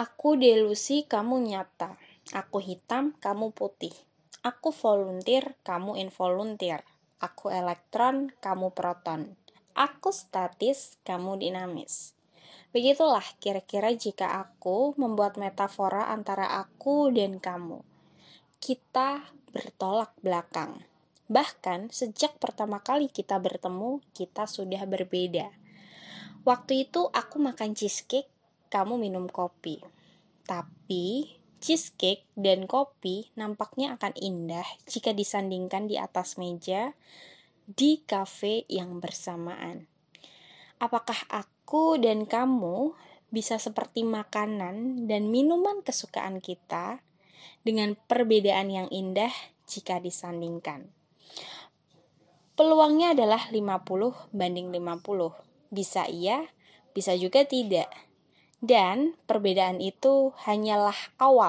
Aku delusi, kamu nyata. Aku hitam, kamu putih. Aku volunteer, kamu involunteer. Aku elektron, kamu proton. Aku statis, kamu dinamis. Begitulah kira-kira jika aku membuat metafora antara aku dan kamu. Kita bertolak belakang. Bahkan sejak pertama kali kita bertemu, kita sudah berbeda. Waktu itu aku makan cheesecake, kamu minum kopi. Tapi cheesecake dan kopi nampaknya akan indah jika disandingkan di atas meja di kafe yang bersamaan. Apakah aku dan kamu bisa seperti makanan dan minuman kesukaan kita dengan perbedaan yang indah jika disandingkan? Peluangnya adalah 50 banding 50. Bisa iya, bisa juga tidak. Dan perbedaan itu hanyalah awal